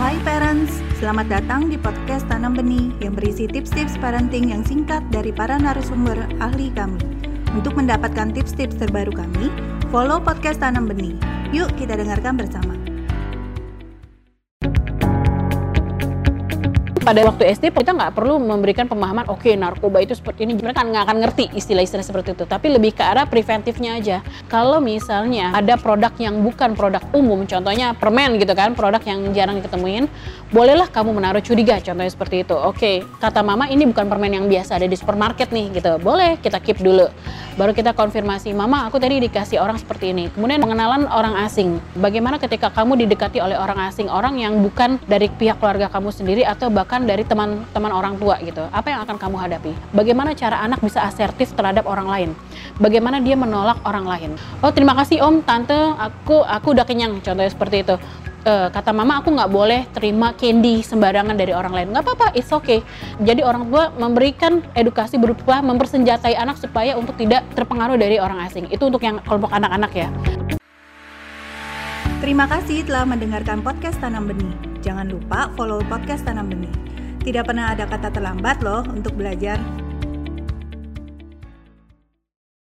Hai parents, selamat datang di podcast Tanam Benih yang berisi tips-tips parenting yang singkat dari para narasumber ahli kami. Untuk mendapatkan tips-tips terbaru kami, follow podcast Tanam Benih. Yuk kita dengarkan bersama. Pada waktu SD kita nggak perlu memberikan pemahaman oke okay, narkoba itu seperti ini mereka nggak akan ngerti istilah-istilah seperti itu. Tapi lebih ke arah preventifnya aja. Kalau misalnya ada produk yang bukan produk umum contohnya permen gitu kan produk yang jarang diketemuin bolehlah kamu menaruh curiga contohnya seperti itu. Oke okay, kata mama ini bukan permen yang biasa ada di supermarket nih gitu. Boleh kita keep dulu. Baru kita konfirmasi mama aku tadi dikasih orang seperti ini. Kemudian pengenalan orang asing. Bagaimana ketika kamu didekati oleh orang asing orang yang bukan dari pihak keluarga kamu sendiri atau bahkan bahkan dari teman-teman orang tua gitu. Apa yang akan kamu hadapi? Bagaimana cara anak bisa asertif terhadap orang lain? Bagaimana dia menolak orang lain? Oh terima kasih om, tante, aku aku udah kenyang. Contohnya seperti itu. Uh, kata mama aku nggak boleh terima candy sembarangan dari orang lain nggak apa-apa it's okay jadi orang tua memberikan edukasi berupa mempersenjatai anak supaya untuk tidak terpengaruh dari orang asing itu untuk yang kelompok anak-anak ya Terima kasih telah mendengarkan podcast Tanam Benih. Jangan lupa follow podcast Tanam Benih. Tidak pernah ada kata terlambat loh untuk belajar.